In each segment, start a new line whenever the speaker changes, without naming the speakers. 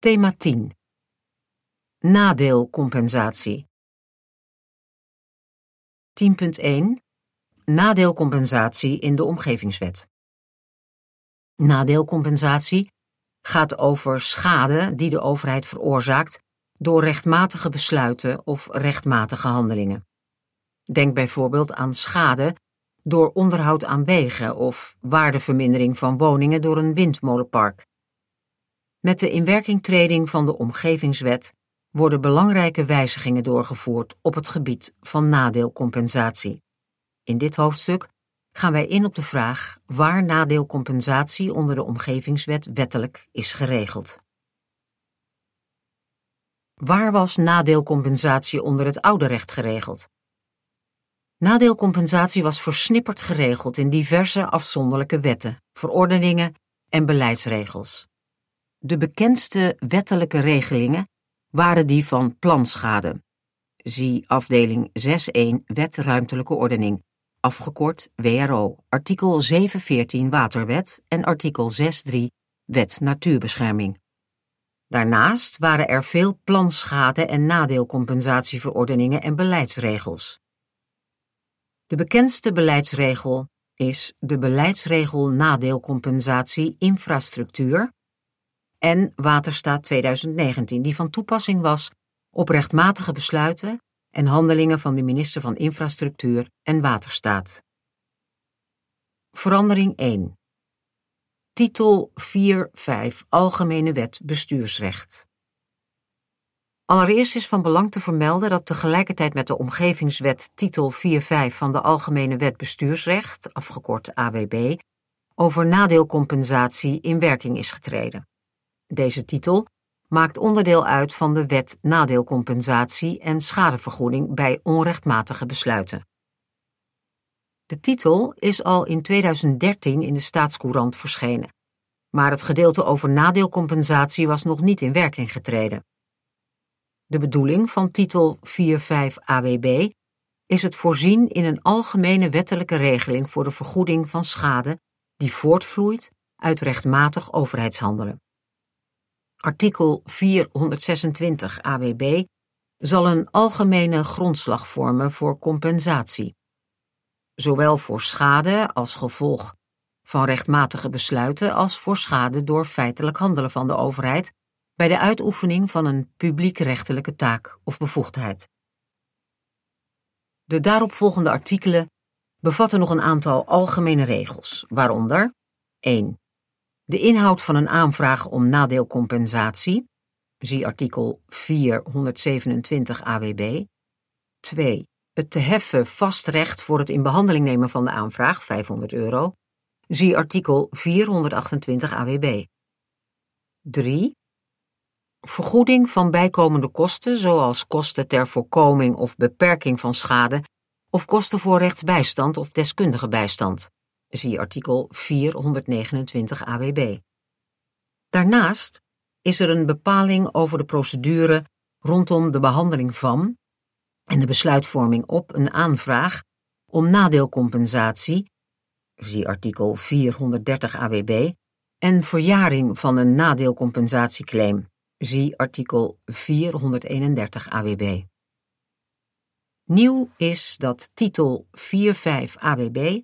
Thema 10 Nadeelcompensatie 10.1 Nadeelcompensatie in de omgevingswet Nadeelcompensatie gaat over schade die de overheid veroorzaakt door rechtmatige besluiten of rechtmatige handelingen. Denk bijvoorbeeld aan schade door onderhoud aan wegen of waardevermindering van woningen door een windmolenpark. Met de inwerkingtreding van de omgevingswet worden belangrijke wijzigingen doorgevoerd op het gebied van nadeelcompensatie. In dit hoofdstuk gaan wij in op de vraag waar nadeelcompensatie onder de omgevingswet wettelijk is geregeld. Waar was nadeelcompensatie onder het oude recht geregeld? Nadeelcompensatie was versnipperd geregeld in diverse afzonderlijke wetten, verordeningen en beleidsregels. De bekendste wettelijke regelingen waren die van planschade. Zie afdeling 6.1 Wet Ruimtelijke Ordening, afgekort WRO, artikel 714 Waterwet en artikel 6.3 Wet Natuurbescherming. Daarnaast waren er veel planschade- en nadeelcompensatieverordeningen en beleidsregels. De bekendste beleidsregel is de beleidsregel nadeelcompensatie infrastructuur en Waterstaat 2019, die van toepassing was op rechtmatige besluiten en handelingen van de minister van Infrastructuur en Waterstaat. Verandering 1. Titel 4.5 Algemene Wet Bestuursrecht. Allereerst is van belang te vermelden dat tegelijkertijd met de Omgevingswet Titel 4.5 van de Algemene Wet Bestuursrecht, afgekort AWB, over nadeelcompensatie in werking is getreden. Deze titel maakt onderdeel uit van de Wet Nadeelcompensatie en Schadevergoeding bij onrechtmatige besluiten. De titel is al in 2013 in de Staatscourant verschenen, maar het gedeelte over nadeelcompensatie was nog niet in werking getreden. De bedoeling van titel 4.5 AWB is het voorzien in een algemene wettelijke regeling voor de vergoeding van schade die voortvloeit uit rechtmatig overheidshandelen. Artikel 426 AWB zal een algemene grondslag vormen voor compensatie, zowel voor schade als gevolg van rechtmatige besluiten als voor schade door feitelijk handelen van de overheid bij de uitoefening van een publiekrechtelijke taak of bevoegdheid. De daaropvolgende artikelen bevatten nog een aantal algemene regels, waaronder 1. De inhoud van een aanvraag om nadeelcompensatie, zie artikel 427 AWB. 2. Het te heffen vast recht voor het in behandeling nemen van de aanvraag, 500 euro, zie artikel 428 AWB. 3. Vergoeding van bijkomende kosten, zoals kosten ter voorkoming of beperking van schade, of kosten voor rechtsbijstand of deskundige bijstand. Zie artikel 429 AWB. Daarnaast is er een bepaling over de procedure rondom de behandeling van en de besluitvorming op een aanvraag om nadeelcompensatie, zie artikel 430 AWB, en verjaring van een nadeelcompensatieclaim, zie artikel 431 AWB. Nieuw is dat titel 45 AWB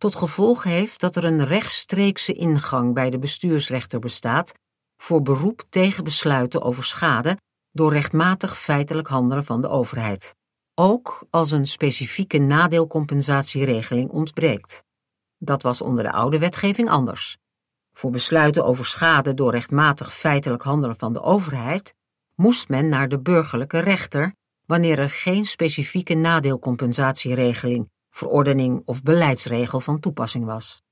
tot gevolg heeft dat er een rechtstreekse ingang bij de bestuursrechter bestaat voor beroep tegen besluiten over schade door rechtmatig feitelijk handelen van de overheid, ook als een specifieke nadeelcompensatieregeling ontbreekt. Dat was onder de oude wetgeving anders. Voor besluiten over schade door rechtmatig feitelijk handelen van de overheid moest men naar de burgerlijke rechter wanneer er geen specifieke nadeelcompensatieregeling verordening of beleidsregel van toepassing was.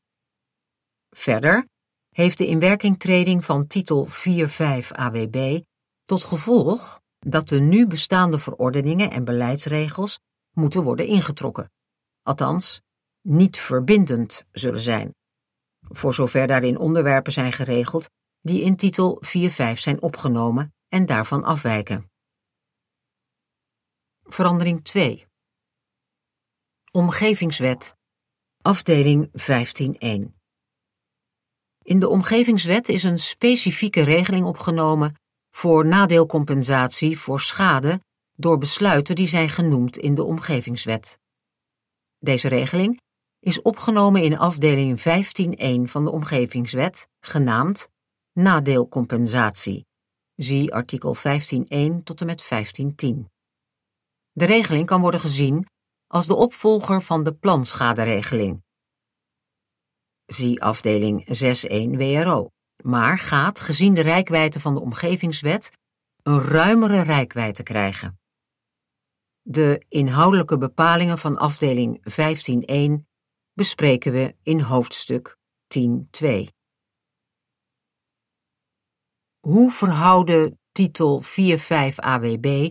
Verder heeft de inwerkingtreding van titel 4.5 AWB tot gevolg dat de nu bestaande verordeningen en beleidsregels moeten worden ingetrokken, althans niet verbindend zullen zijn, voor zover daarin onderwerpen zijn geregeld die in titel 4.5 zijn opgenomen en daarvan afwijken. Verandering 2 Omgevingswet, afdeling 15.1. In de Omgevingswet is een specifieke regeling opgenomen voor nadeelcompensatie voor schade door besluiten die zijn genoemd in de omgevingswet. Deze regeling is opgenomen in afdeling 15.1 van de omgevingswet, genaamd nadeelcompensatie. Zie artikel 15.1 tot en met 15.10. De regeling kan worden gezien als de opvolger van de planschaderegeling. Zie afdeling 6.1 WRO, maar gaat, gezien de rijkwijde van de omgevingswet, een ruimere rijkwijde krijgen. De inhoudelijke bepalingen van afdeling 15.1 bespreken we in hoofdstuk 10.2. Hoe verhouden titel 4.5 AWB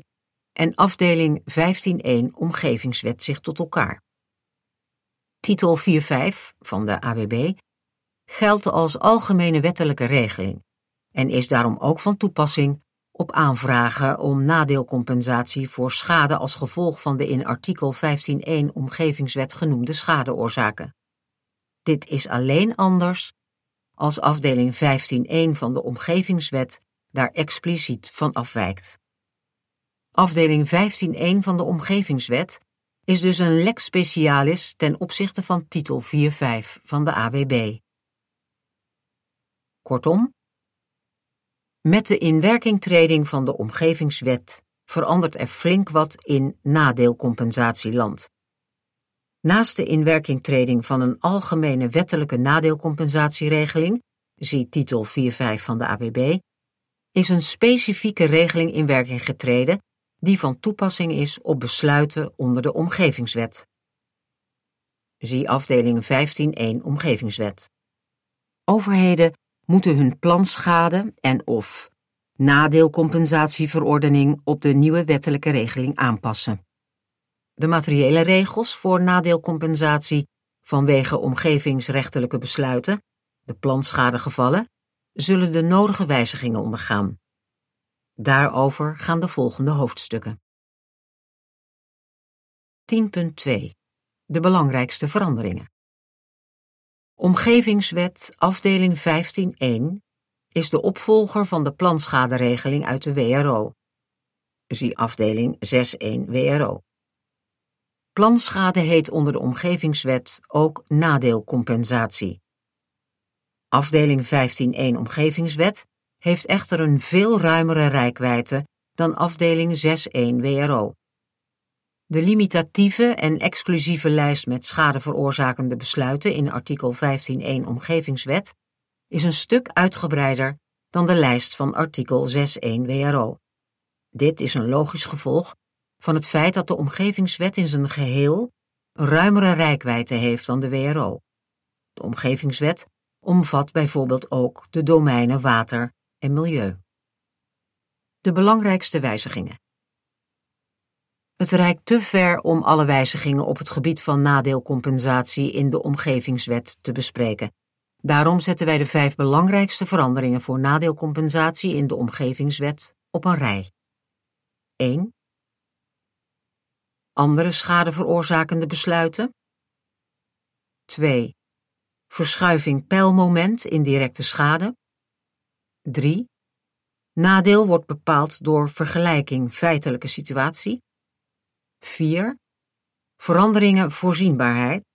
en afdeling 15.1 Omgevingswet zich tot elkaar? Titel 4.5 van de AWB geldt als algemene wettelijke regeling en is daarom ook van toepassing op aanvragen om nadeelcompensatie voor schade als gevolg van de in artikel 15.1 Omgevingswet genoemde schadeoorzaken. Dit is alleen anders als afdeling 15.1 van de Omgevingswet daar expliciet van afwijkt. Afdeling 15.1 van de Omgevingswet is dus een lex specialis ten opzichte van titel 4.5 van de AWB. Kortom, met de inwerkingtreding van de omgevingswet verandert er flink wat in nadeelcompensatieland. Naast de inwerkingtreding van een algemene wettelijke nadeelcompensatieregeling, zie titel 4.5 van de AWB, is een specifieke regeling in werking getreden die van toepassing is op besluiten onder de omgevingswet. Zie afdeling 15.1 Omgevingswet. Overheden moeten hun planschade en of nadeelcompensatieverordening op de nieuwe wettelijke regeling aanpassen. De materiële regels voor nadeelcompensatie vanwege omgevingsrechtelijke besluiten, de planschadegevallen, zullen de nodige wijzigingen ondergaan. Daarover gaan de volgende hoofdstukken. 10.2 De belangrijkste veranderingen. Omgevingswet afdeling 15.1 is de opvolger van de planschaderegeling uit de WRO. Zie afdeling 6.1 WRO. Planschade heet onder de omgevingswet ook nadeelcompensatie. Afdeling 15.1 Omgevingswet heeft echter een veel ruimere rijkwijde dan afdeling 6.1 WRO. De limitatieve en exclusieve lijst met schade veroorzakende besluiten in artikel 15.1 Omgevingswet is een stuk uitgebreider dan de lijst van artikel 6.1 WRO. Dit is een logisch gevolg van het feit dat de Omgevingswet in zijn geheel een ruimere rijkwijde heeft dan de WRO. De Omgevingswet omvat bijvoorbeeld ook de domeinen water en milieu. De belangrijkste wijzigingen. Het reikt te ver om alle wijzigingen op het gebied van nadeelcompensatie in de omgevingswet te bespreken. Daarom zetten wij de vijf belangrijkste veranderingen voor nadeelcompensatie in de omgevingswet op een rij. 1. Andere schade veroorzakende besluiten. 2. Verschuiving pijlmoment in directe schade. 3. Nadeel wordt bepaald door vergelijking feitelijke situatie. 4. Veranderingen voorzienbaarheid.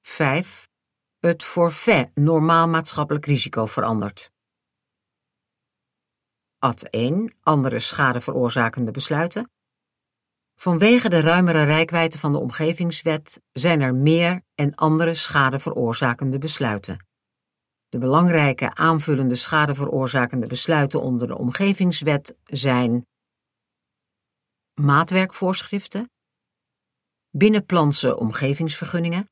5. Het forfait normaal maatschappelijk risico verandert. Ad 1. Andere schade veroorzakende besluiten. Vanwege de ruimere rijkwijde van de omgevingswet zijn er meer en andere schade veroorzakende besluiten. De belangrijke aanvullende schade veroorzakende besluiten onder de omgevingswet zijn maatwerkvoorschriften, binnenplantse omgevingsvergunningen,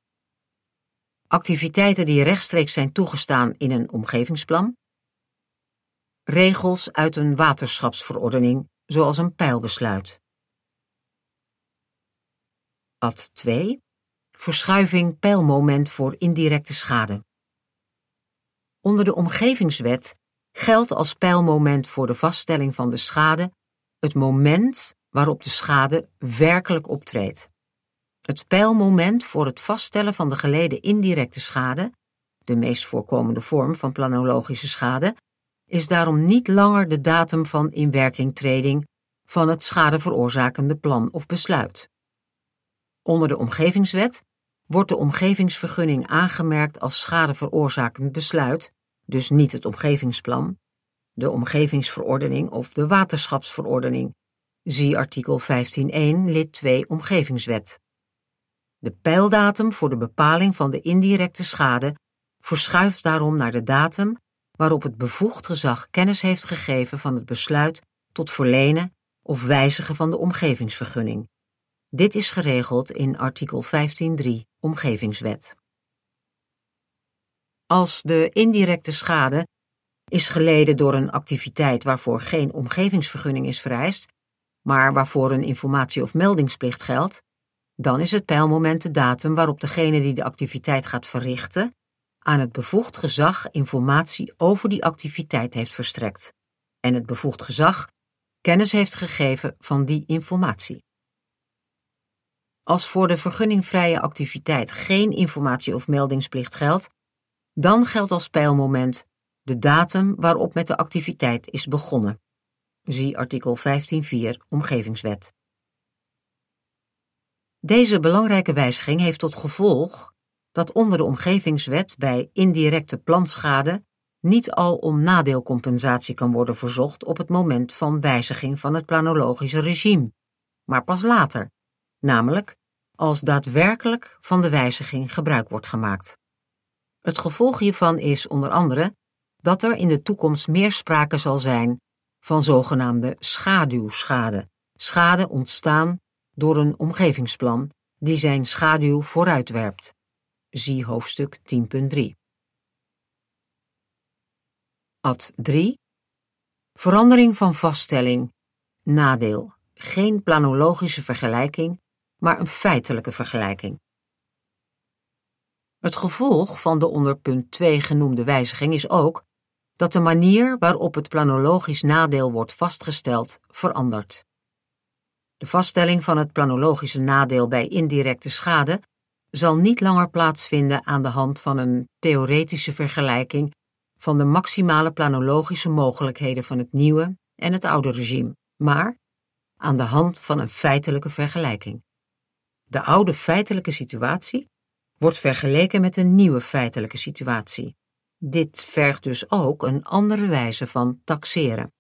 activiteiten die rechtstreeks zijn toegestaan in een omgevingsplan, regels uit een waterschapsverordening, zoals een pijlbesluit. Ad 2. Verschuiving pijlmoment voor indirecte schade. Onder de omgevingswet geldt als pijlmoment voor de vaststelling van de schade het moment waarop de schade werkelijk optreedt. Het pijlmoment voor het vaststellen van de geleden indirecte schade, de meest voorkomende vorm van planologische schade, is daarom niet langer de datum van inwerkingtreding van het schadeveroorzakende plan of besluit. Onder de omgevingswet wordt de omgevingsvergunning aangemerkt als schadeveroorzakend besluit, dus niet het omgevingsplan, de omgevingsverordening of de waterschapsverordening. Zie artikel 15.1 lid 2 Omgevingswet. De pijldatum voor de bepaling van de indirecte schade verschuift daarom naar de datum waarop het bevoegd gezag kennis heeft gegeven van het besluit tot verlenen of wijzigen van de omgevingsvergunning. Dit is geregeld in artikel 15.3 Omgevingswet. Als de indirecte schade is geleden door een activiteit waarvoor geen omgevingsvergunning is vereist, maar waarvoor een informatie- of meldingsplicht geldt, dan is het pijlmoment de datum waarop degene die de activiteit gaat verrichten aan het bevoegd gezag informatie over die activiteit heeft verstrekt en het bevoegd gezag kennis heeft gegeven van die informatie. Als voor de vergunningvrije activiteit geen informatie- of meldingsplicht geldt, dan geldt als pijlmoment de datum waarop met de activiteit is begonnen. Zie artikel 15.4 Omgevingswet. Deze belangrijke wijziging heeft tot gevolg dat onder de omgevingswet bij indirecte planschade niet al om nadeelcompensatie kan worden verzocht op het moment van wijziging van het planologische regime, maar pas later, namelijk als daadwerkelijk van de wijziging gebruik wordt gemaakt. Het gevolg hiervan is onder andere dat er in de toekomst meer sprake zal zijn van zogenaamde schaduwschade, schade ontstaan door een omgevingsplan die zijn schaduw vooruitwerpt. Zie hoofdstuk 10.3. Ad 3. Verandering van vaststelling. Nadeel. Geen planologische vergelijking, maar een feitelijke vergelijking. Het gevolg van de onder punt 2 genoemde wijziging is ook dat de manier waarop het planologisch nadeel wordt vastgesteld verandert. De vaststelling van het planologische nadeel bij indirecte schade zal niet langer plaatsvinden aan de hand van een theoretische vergelijking van de maximale planologische mogelijkheden van het nieuwe en het oude regime, maar aan de hand van een feitelijke vergelijking. De oude feitelijke situatie wordt vergeleken met een nieuwe feitelijke situatie. Dit vergt dus ook een andere wijze van taxeren.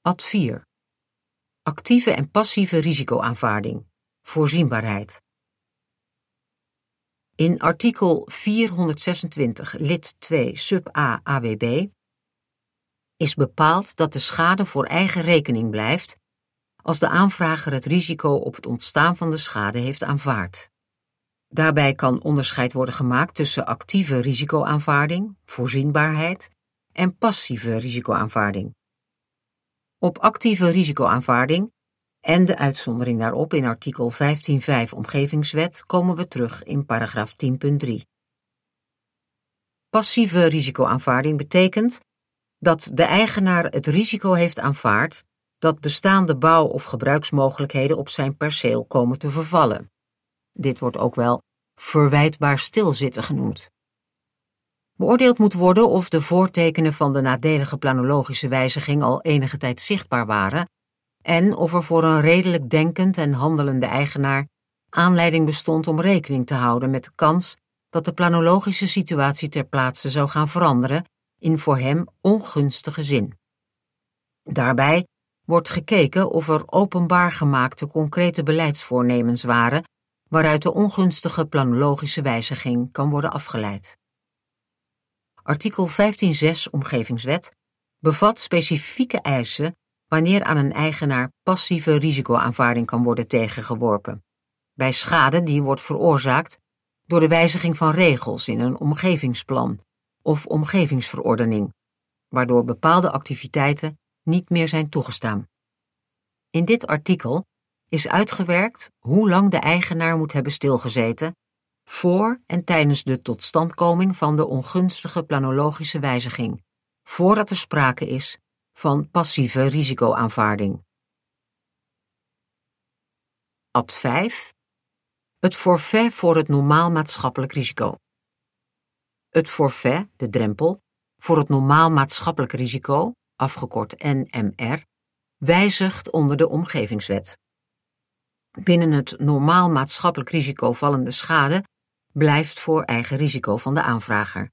Ad 4. Actieve en passieve risicoaanvaarding. Voorzienbaarheid. In artikel 426 lid 2 sub A AWB is bepaald dat de schade voor eigen rekening blijft als de aanvrager het risico op het ontstaan van de schade heeft aanvaard. Daarbij kan onderscheid worden gemaakt tussen actieve risicoaanvaarding, voorzienbaarheid, en passieve risicoaanvaarding. Op actieve risicoaanvaarding en de uitzondering daarop in artikel 15.5 Omgevingswet komen we terug in paragraaf 10.3. Passieve risicoaanvaarding betekent dat de eigenaar het risico heeft aanvaard dat bestaande bouw- of gebruiksmogelijkheden op zijn perceel komen te vervallen. Dit wordt ook wel verwijtbaar stilzitten genoemd. Beoordeeld moet worden of de voortekenen van de nadelige planologische wijziging al enige tijd zichtbaar waren en of er voor een redelijk denkend en handelende eigenaar aanleiding bestond om rekening te houden met de kans dat de planologische situatie ter plaatse zou gaan veranderen in voor hem ongunstige zin. Daarbij wordt gekeken of er openbaar gemaakte concrete beleidsvoornemens waren waaruit de ongunstige planologische wijziging kan worden afgeleid. Artikel 15.6 Omgevingswet bevat specifieke eisen wanneer aan een eigenaar passieve risicoaanvaarding kan worden tegengeworpen. Bij schade die wordt veroorzaakt door de wijziging van regels in een omgevingsplan of omgevingsverordening, waardoor bepaalde activiteiten niet meer zijn toegestaan. In dit artikel is uitgewerkt hoe lang de eigenaar moet hebben stilgezeten voor en tijdens de totstandkoming van de ongunstige planologische wijziging, voordat er sprake is van passieve risicoaanvaarding. Ad 5. Het forfait voor het normaal maatschappelijk risico. Het forfait, de drempel, voor het normaal maatschappelijk risico, afgekort NMR, wijzigt onder de omgevingswet. Binnen het normaal maatschappelijk risico vallende schade blijft voor eigen risico van de aanvrager.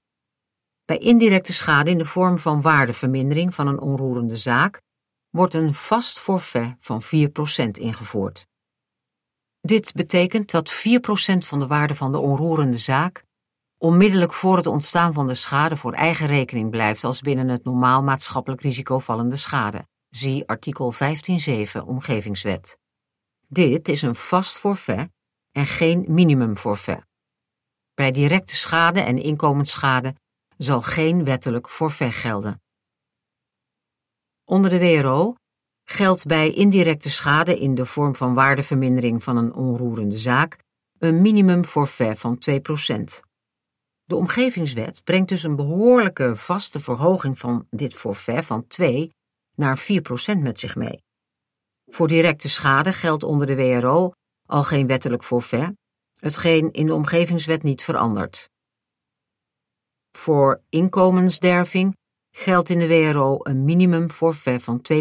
Bij indirecte schade in de vorm van waardevermindering van een onroerende zaak wordt een vast forfait van 4% ingevoerd. Dit betekent dat 4% van de waarde van de onroerende zaak onmiddellijk voor het ontstaan van de schade voor eigen rekening blijft als binnen het normaal maatschappelijk risico vallende schade. Zie artikel 15.7 Omgevingswet. Dit is een vast forfait en geen minimum forfait. Bij directe schade en inkomensschade zal geen wettelijk forfait gelden. Onder de WRO geldt bij indirecte schade in de vorm van waardevermindering van een onroerende zaak een minimum forfait van 2%. De omgevingswet brengt dus een behoorlijke vaste verhoging van dit forfait van 2 naar 4% met zich mee. Voor directe schade geldt onder de WRO al geen wettelijk forfait, hetgeen in de omgevingswet niet verandert. Voor inkomensderving geldt in de WRO een minimum forfait van 2%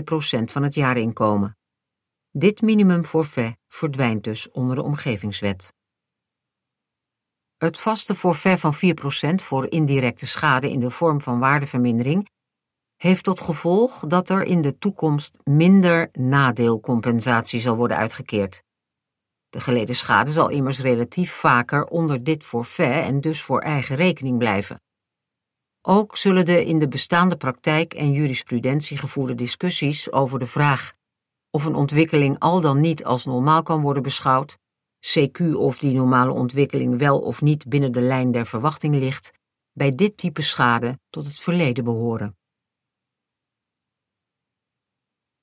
van het jaarinkomen. Dit minimum forfait verdwijnt dus onder de omgevingswet. Het vaste forfait van 4% voor indirecte schade in de vorm van waardevermindering heeft tot gevolg dat er in de toekomst minder nadeelcompensatie zal worden uitgekeerd. De geleden schade zal immers relatief vaker onder dit forfait en dus voor eigen rekening blijven. Ook zullen de in de bestaande praktijk en jurisprudentie gevoerde discussies over de vraag of een ontwikkeling al dan niet als normaal kan worden beschouwd, CQ of die normale ontwikkeling wel of niet binnen de lijn der verwachting ligt, bij dit type schade tot het verleden behoren.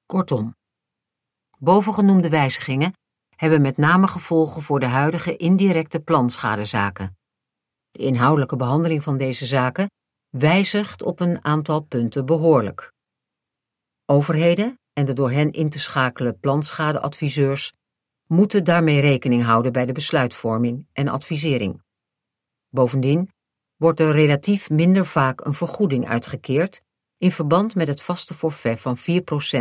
Kortom, bovengenoemde wijzigingen hebben met name gevolgen voor de huidige indirecte planschadezaken. De inhoudelijke behandeling van deze zaken wijzigt op een aantal punten behoorlijk. Overheden en de door hen in te schakelen planschadeadviseurs moeten daarmee rekening houden bij de besluitvorming en advisering. Bovendien wordt er relatief minder vaak een vergoeding uitgekeerd in verband met het vaste forfait van 4%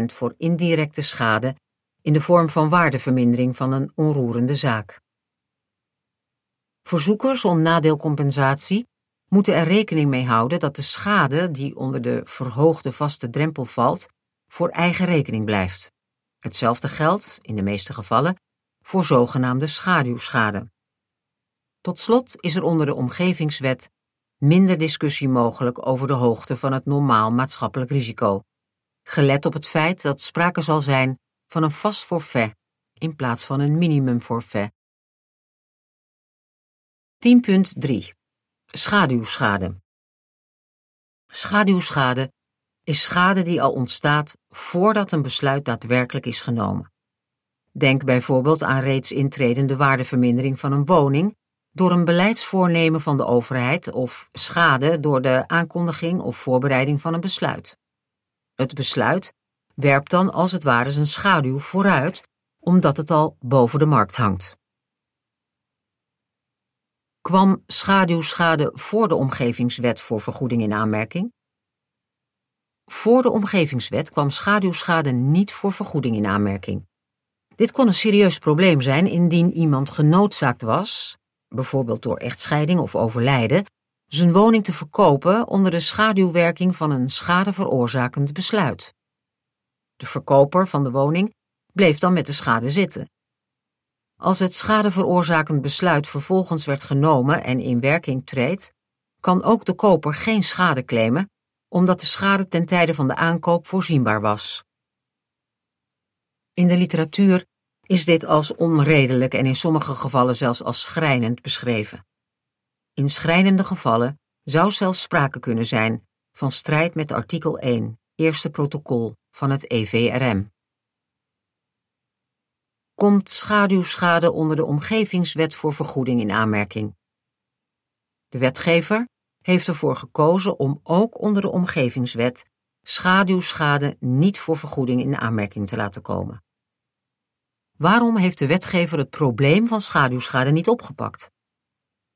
voor indirecte schade in de vorm van waardevermindering van een onroerende zaak. Verzoekers om nadeelcompensatie moeten er rekening mee houden dat de schade die onder de verhoogde vaste drempel valt, voor eigen rekening blijft. Hetzelfde geldt, in de meeste gevallen, voor zogenaamde schaduwschade. Tot slot is er onder de omgevingswet minder discussie mogelijk over de hoogte van het normaal maatschappelijk risico, gelet op het feit dat sprake zal zijn van een vast forfait in plaats van een minimum forfait. 10.3 Schaduwschade Schaduwschade is schade die al ontstaat voordat een besluit daadwerkelijk is genomen. Denk bijvoorbeeld aan reeds intredende waardevermindering van een woning door een beleidsvoornemen van de overheid of schade door de aankondiging of voorbereiding van een besluit. Het besluit werpt dan als het ware zijn schaduw vooruit, omdat het al boven de markt hangt. Kwam schaduwschade voor de omgevingswet voor vergoeding in aanmerking? Voor de omgevingswet kwam schaduwschade niet voor vergoeding in aanmerking. Dit kon een serieus probleem zijn indien iemand genoodzaakt was, bijvoorbeeld door echtscheiding of overlijden, zijn woning te verkopen onder de schaduwwerking van een schadeveroorzakend besluit. De verkoper van de woning bleef dan met de schade zitten. Als het schadeveroorzakend besluit vervolgens werd genomen en in werking treedt, kan ook de koper geen schade claimen, omdat de schade ten tijde van de aankoop voorzienbaar was. In de literatuur is dit als onredelijk en in sommige gevallen zelfs als schrijnend beschreven. In schrijnende gevallen zou zelfs sprake kunnen zijn van strijd met artikel 1, eerste protocol van het EVRM. Komt schaduwschade onder de omgevingswet voor vergoeding in aanmerking? De wetgever heeft ervoor gekozen om ook onder de omgevingswet schaduwschade niet voor vergoeding in aanmerking te laten komen. Waarom heeft de wetgever het probleem van schaduwschade niet opgepakt?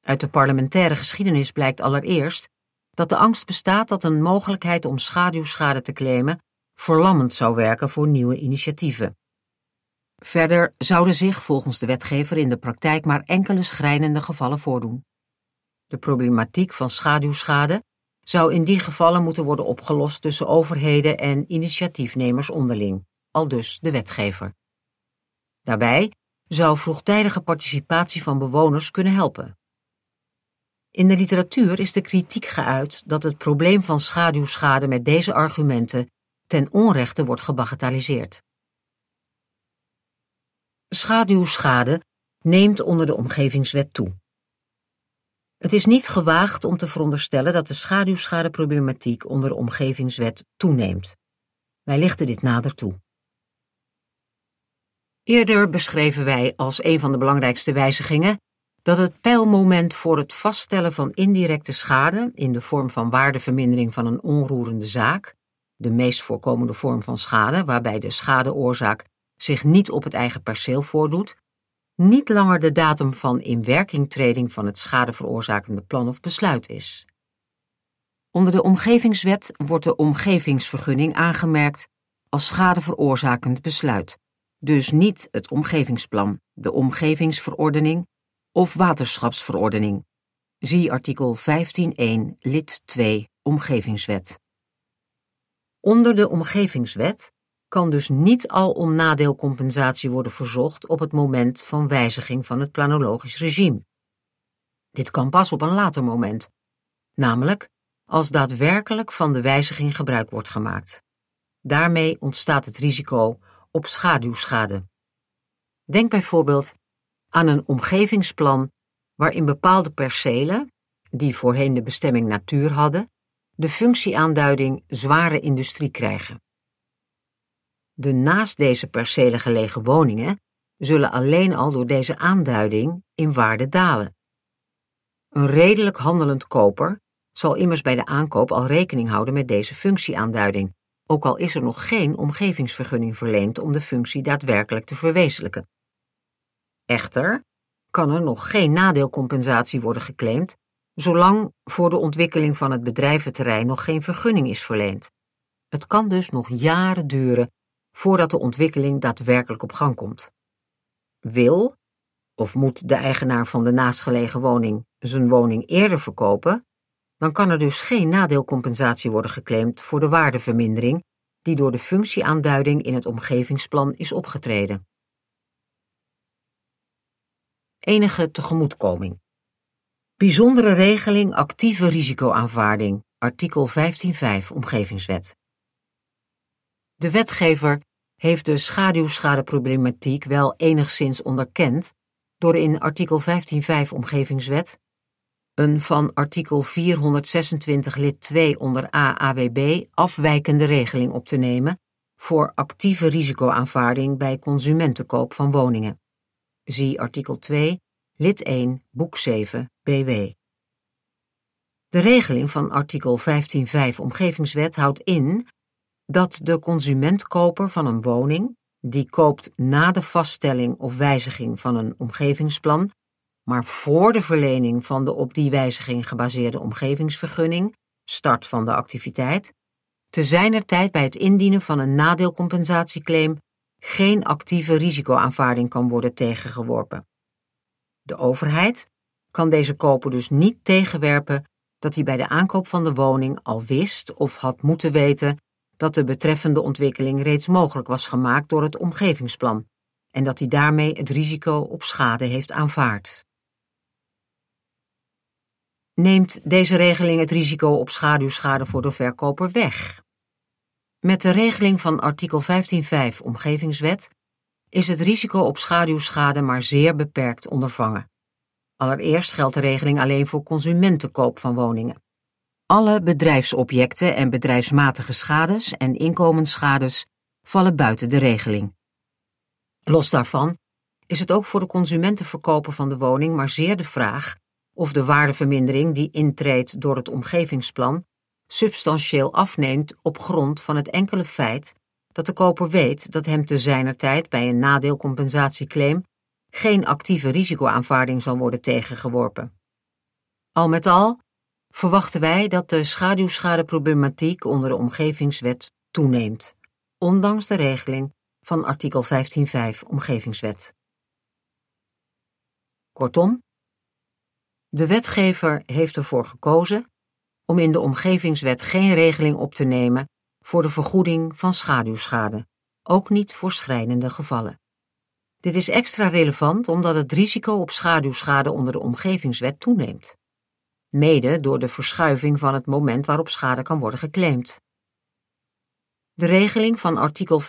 Uit de parlementaire geschiedenis blijkt allereerst dat de angst bestaat dat een mogelijkheid om schaduwschade te claimen verlammend zou werken voor nieuwe initiatieven. Verder zouden zich volgens de wetgever in de praktijk maar enkele schrijnende gevallen voordoen. De problematiek van schaduwschade zou in die gevallen moeten worden opgelost tussen overheden en initiatiefnemers onderling, aldus de wetgever. Daarbij zou vroegtijdige participatie van bewoners kunnen helpen. In de literatuur is de kritiek geuit dat het probleem van schaduwschade met deze argumenten ten onrechte wordt gebagatelliseerd. Schaduwschade neemt onder de omgevingswet toe. Het is niet gewaagd om te veronderstellen dat de schaduwschadeproblematiek onder de omgevingswet toeneemt. Wij lichten dit nader toe. Eerder beschreven wij als een van de belangrijkste wijzigingen dat het pijlmoment voor het vaststellen van indirecte schade in de vorm van waardevermindering van een onroerende zaak, de meest voorkomende vorm van schade waarbij de schadeoorzaak zich niet op het eigen perceel voordoet, niet langer de datum van inwerkingtreding van het schadeveroorzakende plan of besluit is. Onder de omgevingswet wordt de omgevingsvergunning aangemerkt als schadeveroorzakend besluit, dus niet het omgevingsplan, de omgevingsverordening of waterschapsverordening. Zie artikel 15.1 lid 2 Omgevingswet. Onder de Omgevingswet kan dus niet al om nadeelcompensatie worden verzocht op het moment van wijziging van het planologisch regime. Dit kan pas op een later moment, namelijk als daadwerkelijk van de wijziging gebruik wordt gemaakt. Daarmee ontstaat het risico op schaduwschade. Denk bijvoorbeeld aan een omgevingsplan waarin bepaalde percelen, die voorheen de bestemming natuur hadden, de functieaanduiding zware industrie krijgen. De naast deze percelen gelegen woningen zullen alleen al door deze aanduiding in waarde dalen. Een redelijk handelend koper zal immers bij de aankoop al rekening houden met deze functieaanduiding, ook al is er nog geen omgevingsvergunning verleend om de functie daadwerkelijk te verwezenlijken. Echter kan er nog geen nadeelcompensatie worden geclaimd, zolang voor de ontwikkeling van het bedrijventerrein nog geen vergunning is verleend. Het kan dus nog jaren duren voordat de ontwikkeling daadwerkelijk op gang komt. Wil of moet de eigenaar van de naastgelegen woning zijn woning eerder verkopen, dan kan er dus geen nadeelcompensatie worden geclaimd voor de waardevermindering die door de functieaanduiding in het omgevingsplan is opgetreden. Enige tegemoetkoming. Bijzondere regeling actieve risicoaanvaarding, artikel 15.5 Omgevingswet. De wetgever heeft de schaduwschadeproblematiek wel enigszins onderkend door in artikel 15.5 Omgevingswet een van artikel 426 lid 2 onder A AWB afwijkende regeling op te nemen voor actieve risicoaanvaarding bij consumentenkoop van woningen. Zie artikel 2, lid 1, boek 7, BW. De regeling van artikel 15.5 Omgevingswet houdt in dat de consumentkoper van een woning, die koopt na de vaststelling of wijziging van een omgevingsplan, maar voor de verlening van de op die wijziging gebaseerde omgevingsvergunning, start van de activiteit, te zijner tijd bij het indienen van een nadeelcompensatieclaim geen actieve risicoaanvaarding kan worden tegengeworpen. De overheid kan deze koper dus niet tegenwerpen dat hij bij de aankoop van de woning al wist of had moeten weten dat de betreffende ontwikkeling reeds mogelijk was gemaakt door het omgevingsplan en dat hij daarmee het risico op schade heeft aanvaard. Neemt deze regeling het risico op schaduwschade voor de verkoper weg? Met de regeling van artikel 15.5 Omgevingswet is het risico op schaduwschade maar zeer beperkt ondervangen. Allereerst geldt de regeling alleen voor consumentenkoop van woningen. Alle bedrijfsobjecten en bedrijfsmatige schades en inkomensschades vallen buiten de regeling. Los daarvan is het ook voor de consumentenverkoper van de woning maar zeer de vraag of de waardevermindering die intreedt door het omgevingsplan substantieel afneemt op grond van het enkele feit dat de koper weet dat hem te zijner tijd bij een nadeelcompensatieclaim geen actieve risicoaanvaarding zal worden tegengeworpen. Al met al verwachten wij dat de schaduwschadeproblematiek onder de omgevingswet toeneemt, ondanks de regeling van artikel 15.5 Omgevingswet. Kortom, de wetgever heeft ervoor gekozen om in de omgevingswet geen regeling op te nemen voor de vergoeding van schaduwschade, ook niet voor schrijnende gevallen. Dit is extra relevant omdat het risico op schaduwschade onder de omgevingswet toeneemt. Mede door de verschuiving van het moment waarop schade kan worden geclaimd. De regeling van artikel 15.5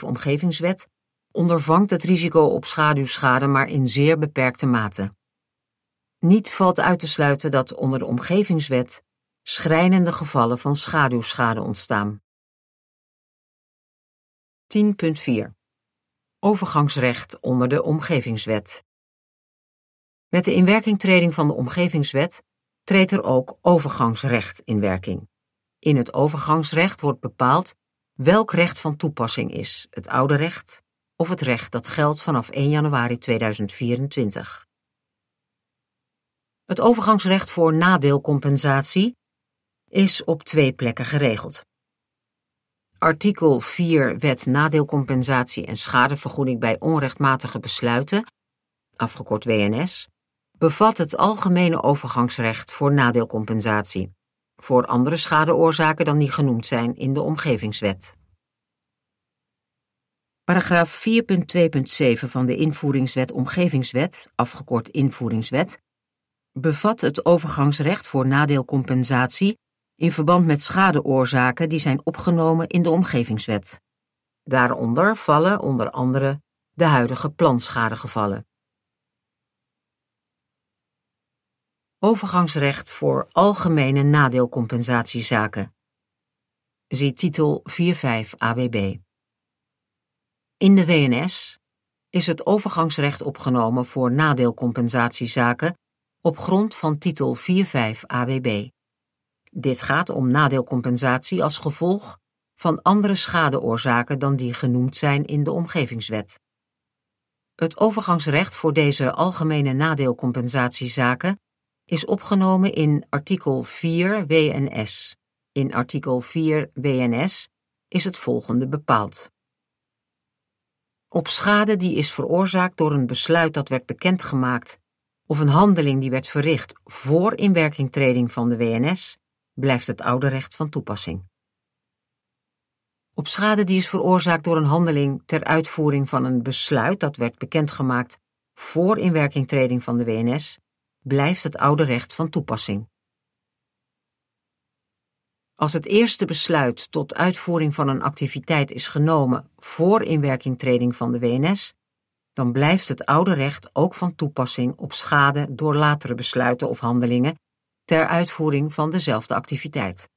Omgevingswet ondervangt het risico op schaduwschade maar in zeer beperkte mate. Niet valt uit te sluiten dat onder de omgevingswet schrijnende gevallen van schaduwschade ontstaan. 10.4 Overgangsrecht onder de Omgevingswet. Met de inwerkingtreding van de Omgevingswet treedt er ook overgangsrecht in werking. In het overgangsrecht wordt bepaald welk recht van toepassing is: het oude recht of het recht dat geldt vanaf 1 januari 2024. Het overgangsrecht voor nadeelcompensatie is op twee plekken geregeld. Artikel 4 Wet nadeelcompensatie en schadevergoeding bij onrechtmatige besluiten, afgekort WNS, bevat het algemene overgangsrecht voor nadeelcompensatie voor andere schadeoorzaken dan die genoemd zijn in de Omgevingswet. Paragraaf 4.2.7 van de Invoeringswet Omgevingswet, afgekort Invoeringswet, bevat het overgangsrecht voor nadeelcompensatie in verband met schadeoorzaken die zijn opgenomen in de Omgevingswet. Daaronder vallen onder andere de huidige planschadegevallen. Overgangsrecht voor algemene nadeelcompensatiezaken. Zie titel 4.5 AWB. In de WNS is het overgangsrecht opgenomen voor nadeelcompensatiezaken op grond van titel 4.5 AWB. Dit gaat om nadeelcompensatie als gevolg van andere schadeoorzaken dan die genoemd zijn in de Omgevingswet. Het overgangsrecht voor deze algemene nadeelcompensatiezaken is opgenomen in artikel 4 WNS. In artikel 4 WNS is het volgende bepaald. Op schade die is veroorzaakt door een besluit dat werd bekendgemaakt of een handeling die werd verricht voor inwerkingtreding van de WNS, blijft het oude recht van toepassing. Op schade die is veroorzaakt door een handeling ter uitvoering van een besluit dat werd bekendgemaakt voor inwerkingtreding van de WNS, blijft het oude recht van toepassing. Als het eerste besluit tot uitvoering van een activiteit is genomen voor inwerkingtreding van de WNS, dan blijft het oude recht ook van toepassing op schade door latere besluiten of handelingen ter uitvoering van dezelfde activiteit.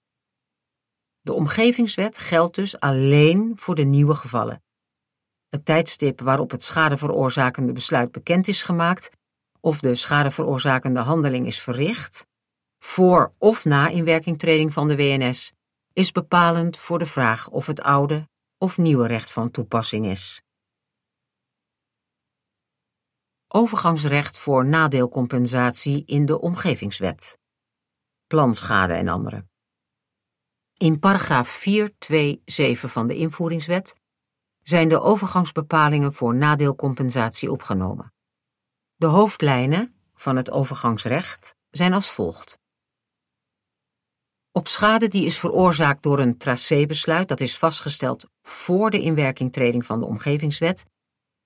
De omgevingswet geldt dus alleen voor de nieuwe gevallen. Het tijdstip waarop het schadeveroorzakende besluit bekend is gemaakt of de schadeveroorzakende handeling is verricht, voor of na inwerkingtreding van de WNS, is bepalend voor de vraag of het oude of nieuwe recht van toepassing is. Overgangsrecht voor nadeelcompensatie in de Omgevingswet. Planschade en andere. In paragraaf 427 van de Invoeringswet zijn de overgangsbepalingen voor nadeelcompensatie opgenomen. De hoofdlijnen van het overgangsrecht zijn als volgt. Op schade die is veroorzaakt door een tracébesluit dat is vastgesteld voor de inwerkingtreding van de Omgevingswet,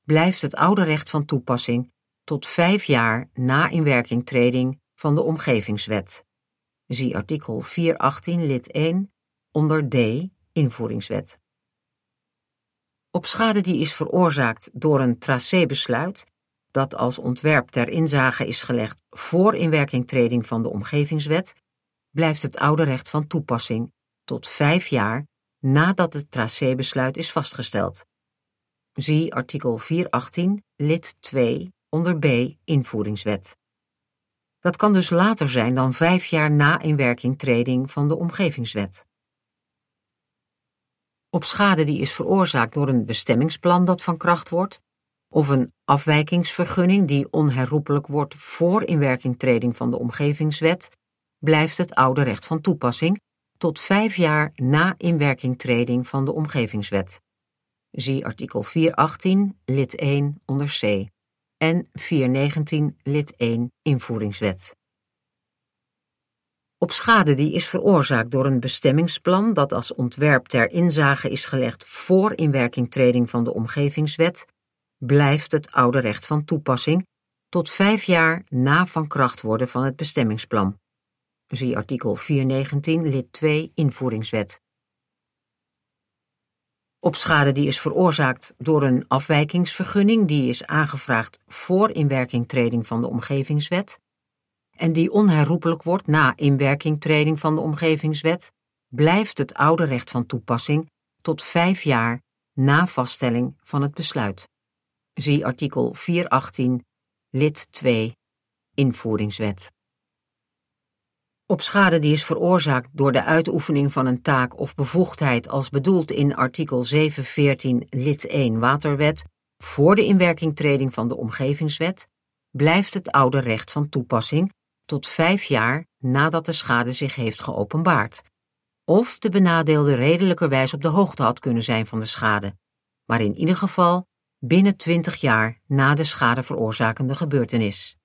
blijft het oude recht van toepassing tot vijf jaar na inwerkingtreding van de Omgevingswet. Zie artikel 418 lid 1 onder D Invoeringswet. Op schade die is veroorzaakt door een tracébesluit dat als ontwerp ter inzage is gelegd voor inwerkingtreding van de Omgevingswet, blijft het oude recht van toepassing tot vijf jaar nadat het tracébesluit is vastgesteld. Zie artikel 418 lid 2 onder B Invoeringswet. Dat kan dus later zijn dan vijf jaar na inwerkingtreding van de Omgevingswet. Op schade die is veroorzaakt door een bestemmingsplan dat van kracht wordt, of een afwijkingsvergunning die onherroepelijk wordt voor inwerkingtreding van de omgevingswet, blijft het oude recht van toepassing tot vijf jaar na inwerkingtreding van de omgevingswet. Zie artikel 418 lid 1 onder C en 419 lid 1 invoeringswet. Op schade die is veroorzaakt door een bestemmingsplan dat als ontwerp ter inzage is gelegd voor inwerkingtreding van de omgevingswet, blijft het oude recht van toepassing tot vijf jaar na van kracht worden van het bestemmingsplan. Zie artikel 419 lid 2 invoeringswet. Op schade die is veroorzaakt door een afwijkingsvergunning die is aangevraagd voor inwerkingtreding van de omgevingswet en die onherroepelijk wordt na inwerkingtreding van de omgevingswet, blijft het oude recht van toepassing tot vijf jaar na vaststelling van het besluit. Zie artikel 418, lid 2, invoeringswet. Op schade die is veroorzaakt door de uitoefening van een taak of bevoegdheid als bedoeld in artikel 714 lid 1 Waterwet voor de inwerkingtreding van de omgevingswet, blijft het oude recht van toepassing tot vijf jaar nadat de schade zich heeft geopenbaard, of de benadeelde redelijkerwijs op de hoogte had kunnen zijn van de schade, maar in ieder geval binnen 20 jaar na de schade veroorzakende gebeurtenis.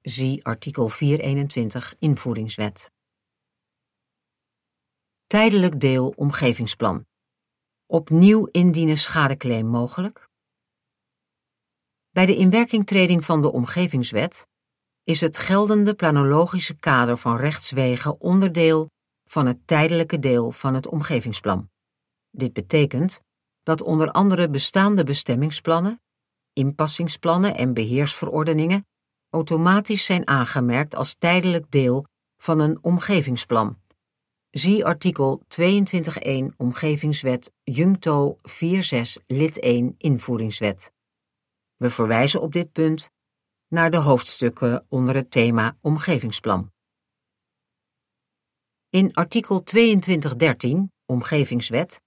Zie artikel 421 invoeringswet. Tijdelijk deel omgevingsplan. Opnieuw indienen schadeclaim mogelijk? Bij de inwerkingtreding van de omgevingswet is het geldende planologische kader van rechtswegen onderdeel van het tijdelijke deel van het omgevingsplan. Dit betekent dat onder andere bestaande bestemmingsplannen, inpassingsplannen en beheersverordeningen automatisch zijn aangemerkt als tijdelijk deel van een omgevingsplan. Zie artikel 22.1 Omgevingswet Juncto 46 lid 1 Invoeringswet. We verwijzen op dit punt naar de hoofdstukken onder het thema Omgevingsplan. In artikel 22.13 Omgevingswet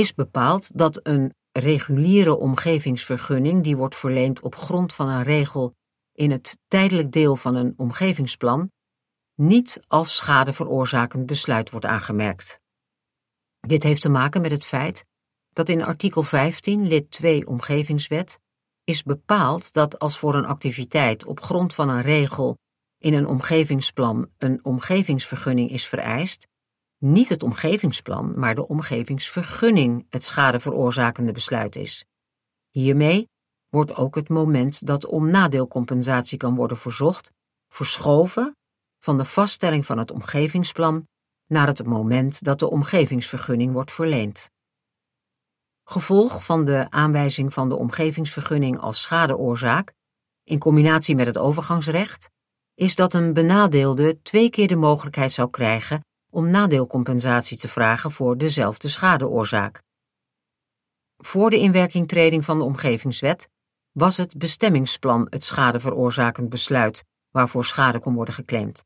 is bepaald dat een reguliere omgevingsvergunning die wordt verleend op grond van een regel in het tijdelijk deel van een omgevingsplan niet als schadeveroorzakend besluit wordt aangemerkt. Dit heeft te maken met het feit dat in artikel 15 lid 2 Omgevingswet is bepaald dat als voor een activiteit op grond van een regel in een omgevingsplan een omgevingsvergunning is vereist, niet het omgevingsplan, maar de omgevingsvergunning het schadeveroorzakende besluit is. Hiermee wordt ook het moment dat om nadeelcompensatie kan worden verzocht, verschoven van de vaststelling van het omgevingsplan naar het moment dat de omgevingsvergunning wordt verleend. Gevolg van de aanwijzing van de omgevingsvergunning als schadeoorzaak, in combinatie met het overgangsrecht, is dat een benadeelde twee keer de mogelijkheid zou krijgen om nadeelcompensatie te vragen voor dezelfde schadeoorzaak. Voor de inwerkingtreding van de omgevingswet was het bestemmingsplan het schadeveroorzakend besluit waarvoor schade kon worden geclaimd.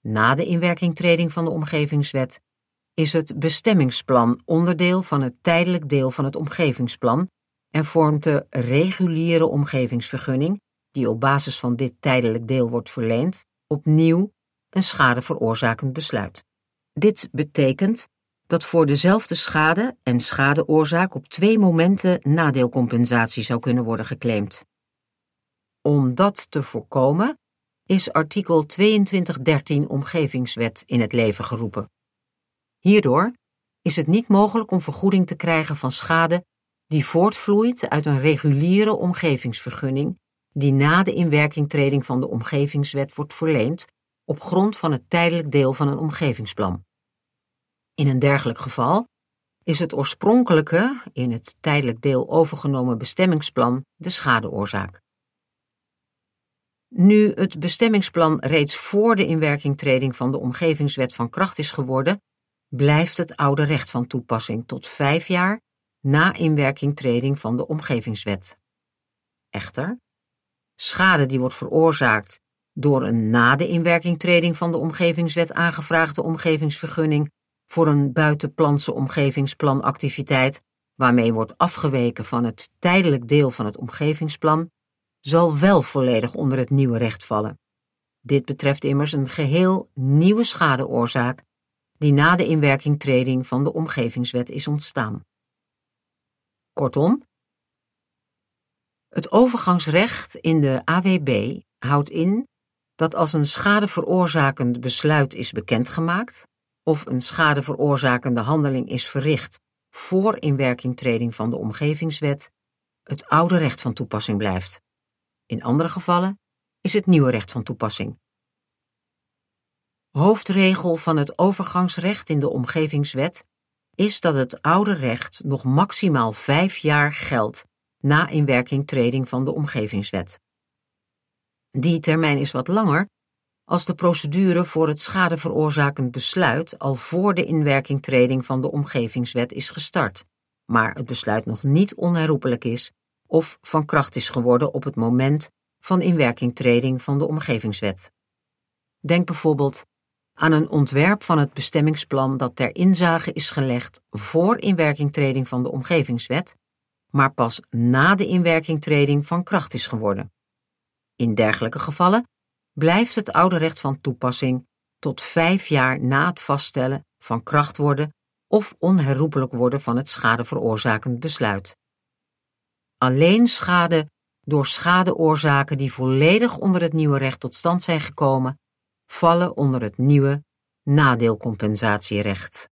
Na de inwerkingtreding van de omgevingswet is het bestemmingsplan onderdeel van het tijdelijk deel van het omgevingsplan en vormt de reguliere omgevingsvergunning, die op basis van dit tijdelijk deel wordt verleend, opnieuw een schadeveroorzakend besluit. Dit betekent dat voor dezelfde schade en schadeoorzaak op twee momenten nadeelcompensatie zou kunnen worden geclaimd. Om dat te voorkomen is artikel 2213 Omgevingswet in het leven geroepen. Hierdoor is het niet mogelijk om vergoeding te krijgen van schade die voortvloeit uit een reguliere omgevingsvergunning die na de inwerkingtreding van de omgevingswet wordt verleend op grond van het tijdelijk deel van een omgevingsplan. In een dergelijk geval is het oorspronkelijke, in het tijdelijk deel overgenomen bestemmingsplan de schadeoorzaak. Nu het bestemmingsplan reeds voor de inwerkingtreding van de omgevingswet van kracht is geworden, blijft het oude recht van toepassing tot vijf jaar na inwerkingtreding van de omgevingswet. Echter, schade die wordt veroorzaakt door een na de inwerkingtreding van de omgevingswet aangevraagde omgevingsvergunning voor een buitenplantse omgevingsplanactiviteit waarmee wordt afgeweken van het tijdelijk deel van het omgevingsplan, zal wel volledig onder het nieuwe recht vallen. Dit betreft immers een geheel nieuwe schadeoorzaak die na de inwerkingtreding van de omgevingswet is ontstaan. Kortom, het overgangsrecht in de AWB houdt in dat als een schadeveroorzakend besluit is bekendgemaakt of een schadeveroorzakende handeling is verricht voor inwerkingtreding van de omgevingswet, het oude recht van toepassing blijft. In andere gevallen is het nieuwe recht van toepassing. Hoofdregel van het overgangsrecht in de omgevingswet is dat het oude recht nog maximaal vijf jaar geldt na inwerkingtreding van de omgevingswet. Die termijn is wat langer als de procedure voor het schadeveroorzakend besluit al voor de inwerkingtreding van de omgevingswet is gestart, maar het besluit nog niet onherroepelijk is of van kracht is geworden op het moment van inwerkingtreding van de omgevingswet. Denk bijvoorbeeld aan een ontwerp van het bestemmingsplan dat ter inzage is gelegd voor inwerkingtreding van de omgevingswet, maar pas na de inwerkingtreding van kracht is geworden. In dergelijke gevallen blijft het oude recht van toepassing tot vijf jaar na het vaststellen van kracht worden of onherroepelijk worden van het schadeveroorzakend besluit. Alleen schade door schadeoorzaken die volledig onder het nieuwe recht tot stand zijn gekomen, vallen onder het nieuwe nadeelcompensatierecht.